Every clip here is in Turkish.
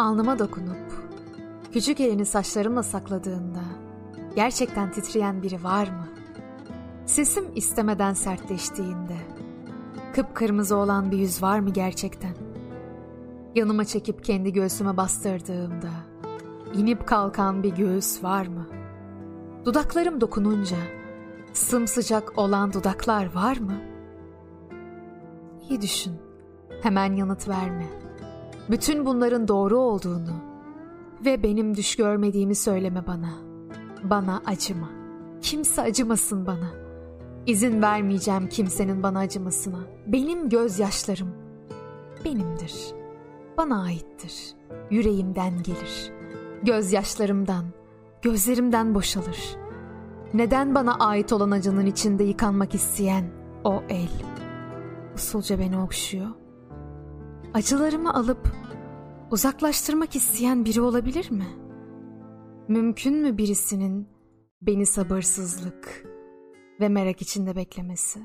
Alnıma dokunup küçük elini saçlarımla sakladığında gerçekten titreyen biri var mı? Sesim istemeden sertleştiğinde kıpkırmızı olan bir yüz var mı gerçekten? Yanıma çekip kendi göğsüme bastırdığımda inip kalkan bir göğüs var mı? Dudaklarım dokununca sımsıcak olan dudaklar var mı? İyi düşün. Hemen yanıt verme. Bütün bunların doğru olduğunu ve benim düş görmediğimi söyleme bana. Bana acıma. Kimse acımasın bana. İzin vermeyeceğim kimsenin bana acımasına. Benim gözyaşlarım benimdir. Bana aittir. Yüreğimden gelir. Gözyaşlarımdan, gözlerimden boşalır. Neden bana ait olan acının içinde yıkanmak isteyen o el? Usulca beni okşuyor. Acılarımı alıp uzaklaştırmak isteyen biri olabilir mi? Mümkün mü birisinin beni sabırsızlık ve merak içinde beklemesi?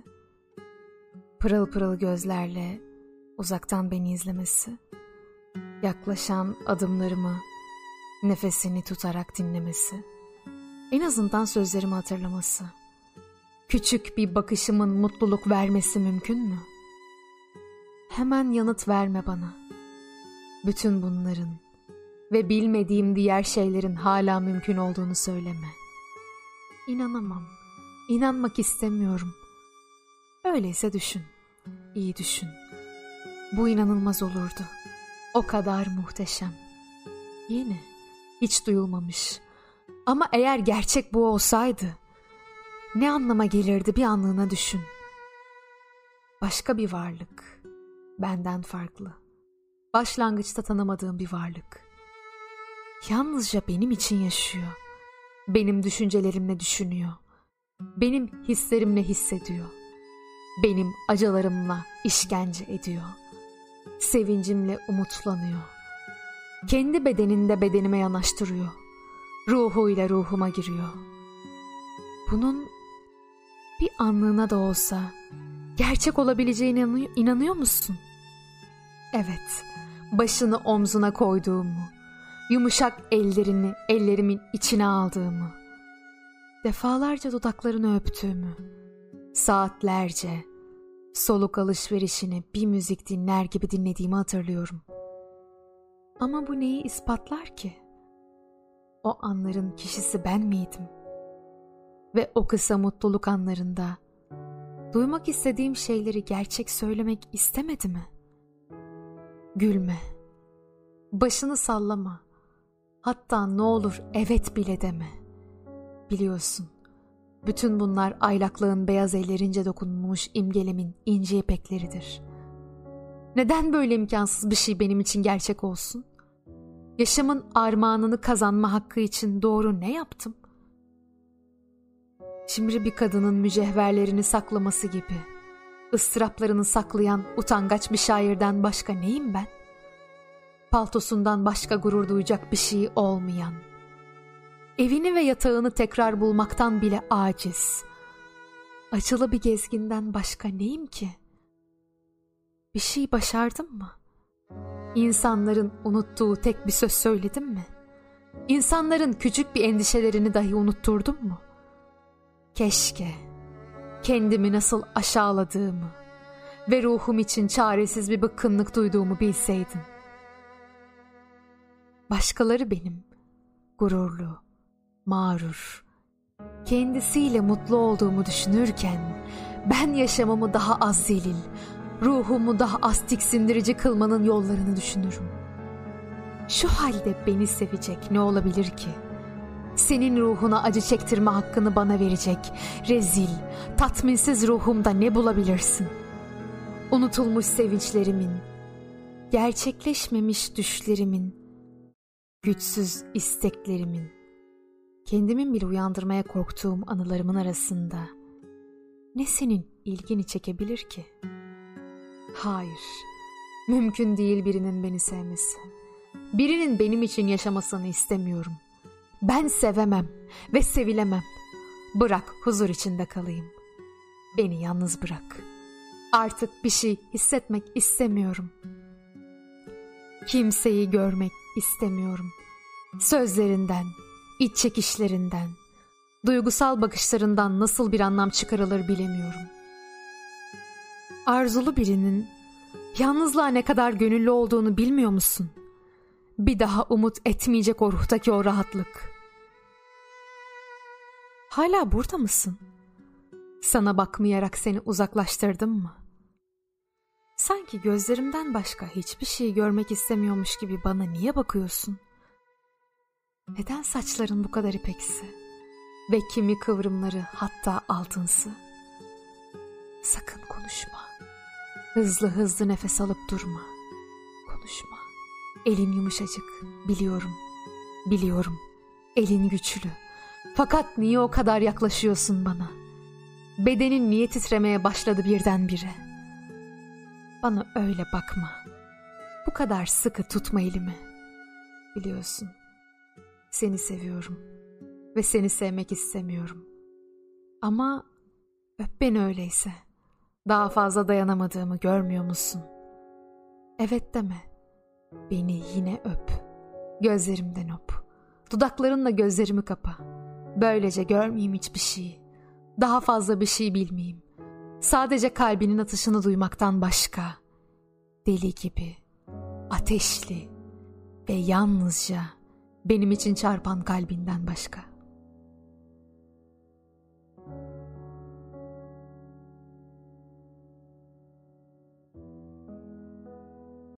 Pırıl pırıl gözlerle uzaktan beni izlemesi? Yaklaşan adımlarımı nefesini tutarak dinlemesi? En azından sözlerimi hatırlaması? Küçük bir bakışımın mutluluk vermesi mümkün mü? Hemen yanıt verme bana.'' bütün bunların ve bilmediğim diğer şeylerin hala mümkün olduğunu söyleme. İnanamam. İnanmak istemiyorum. Öyleyse düşün. İyi düşün. Bu inanılmaz olurdu. O kadar muhteşem. Yeni, hiç duyulmamış. Ama eğer gerçek bu olsaydı, ne anlama gelirdi bir anlığına düşün. Başka bir varlık, benden farklı başlangıçta tanımadığım bir varlık. Yalnızca benim için yaşıyor. Benim düşüncelerimle düşünüyor. Benim hislerimle hissediyor. Benim acılarımla işkence ediyor. Sevincimle umutlanıyor. Kendi bedeninde bedenime yanaştırıyor. Ruhuyla ruhuma giriyor. Bunun bir anlığına da olsa gerçek olabileceğine inanıyor musun? Evet başını omzuna koyduğumu, yumuşak ellerini ellerimin içine aldığımı, defalarca dudaklarını öptüğümü, saatlerce soluk alışverişini bir müzik dinler gibi dinlediğimi hatırlıyorum. Ama bu neyi ispatlar ki? O anların kişisi ben miydim? Ve o kısa mutluluk anlarında duymak istediğim şeyleri gerçek söylemek istemedi mi?'' Gülme. Başını sallama. Hatta ne olur evet bile deme. Biliyorsun. Bütün bunlar aylaklığın beyaz ellerince dokunulmuş imgelemin ince ipekleridir. Neden böyle imkansız bir şey benim için gerçek olsun? Yaşamın armağanını kazanma hakkı için doğru ne yaptım? Şimdi bir kadının mücevherlerini saklaması gibi.'' ıstıraplarını saklayan utangaç bir şairden başka neyim ben? Paltosundan başka gurur duyacak bir şey olmayan. Evini ve yatağını tekrar bulmaktan bile aciz. Acılı bir gezginden başka neyim ki? Bir şey başardım mı? İnsanların unuttuğu tek bir söz söyledim mi? İnsanların küçük bir endişelerini dahi unutturdum mu? Keşke kendimi nasıl aşağıladığımı ve ruhum için çaresiz bir bıkkınlık duyduğumu bilseydin. Başkaları benim, gururlu, mağrur, kendisiyle mutlu olduğumu düşünürken ben yaşamımı daha az zelil, ruhumu daha az tiksindirici kılmanın yollarını düşünürüm. Şu halde beni sevecek ne olabilir ki?'' Senin ruhuna acı çektirme hakkını bana verecek rezil, tatminsiz ruhumda ne bulabilirsin? Unutulmuş sevinçlerimin, gerçekleşmemiş düşlerimin, güçsüz isteklerimin, kendimin bile uyandırmaya korktuğum anılarımın arasında ne senin ilgini çekebilir ki? Hayır, mümkün değil birinin beni sevmesi. Birinin benim için yaşamasını istemiyorum. Ben sevemem ve sevilemem. Bırak huzur içinde kalayım. Beni yalnız bırak. Artık bir şey hissetmek istemiyorum. Kimseyi görmek istemiyorum. Sözlerinden, iç çekişlerinden, duygusal bakışlarından nasıl bir anlam çıkarılır bilemiyorum. Arzulu birinin yalnızlığa ne kadar gönüllü olduğunu bilmiyor musun? Bir daha umut etmeyecek o ruhtaki o rahatlık. Hala burada mısın? Sana bakmayarak seni uzaklaştırdım mı? Sanki gözlerimden başka hiçbir şey görmek istemiyormuş gibi bana niye bakıyorsun? Neden saçların bu kadar ipeksi? Ve kimi kıvrımları hatta altınsı? Sakın konuşma. Hızlı hızlı nefes alıp durma. Konuşma. Elin yumuşacık. Biliyorum. Biliyorum. Elin güçlü. Fakat niye o kadar yaklaşıyorsun bana? Bedenin niye titremeye başladı birdenbire? Bana öyle bakma. Bu kadar sıkı tutma elimi. Biliyorsun. Seni seviyorum. Ve seni sevmek istemiyorum. Ama öp beni öyleyse. Daha fazla dayanamadığımı görmüyor musun? Evet deme. Beni yine öp. Gözlerimden öp. Dudaklarınla gözlerimi kapa. Böylece görmeyeyim hiçbir şeyi. Daha fazla bir şey bilmeyeyim. Sadece kalbinin atışını duymaktan başka. Deli gibi, ateşli ve yalnızca benim için çarpan kalbinden başka.''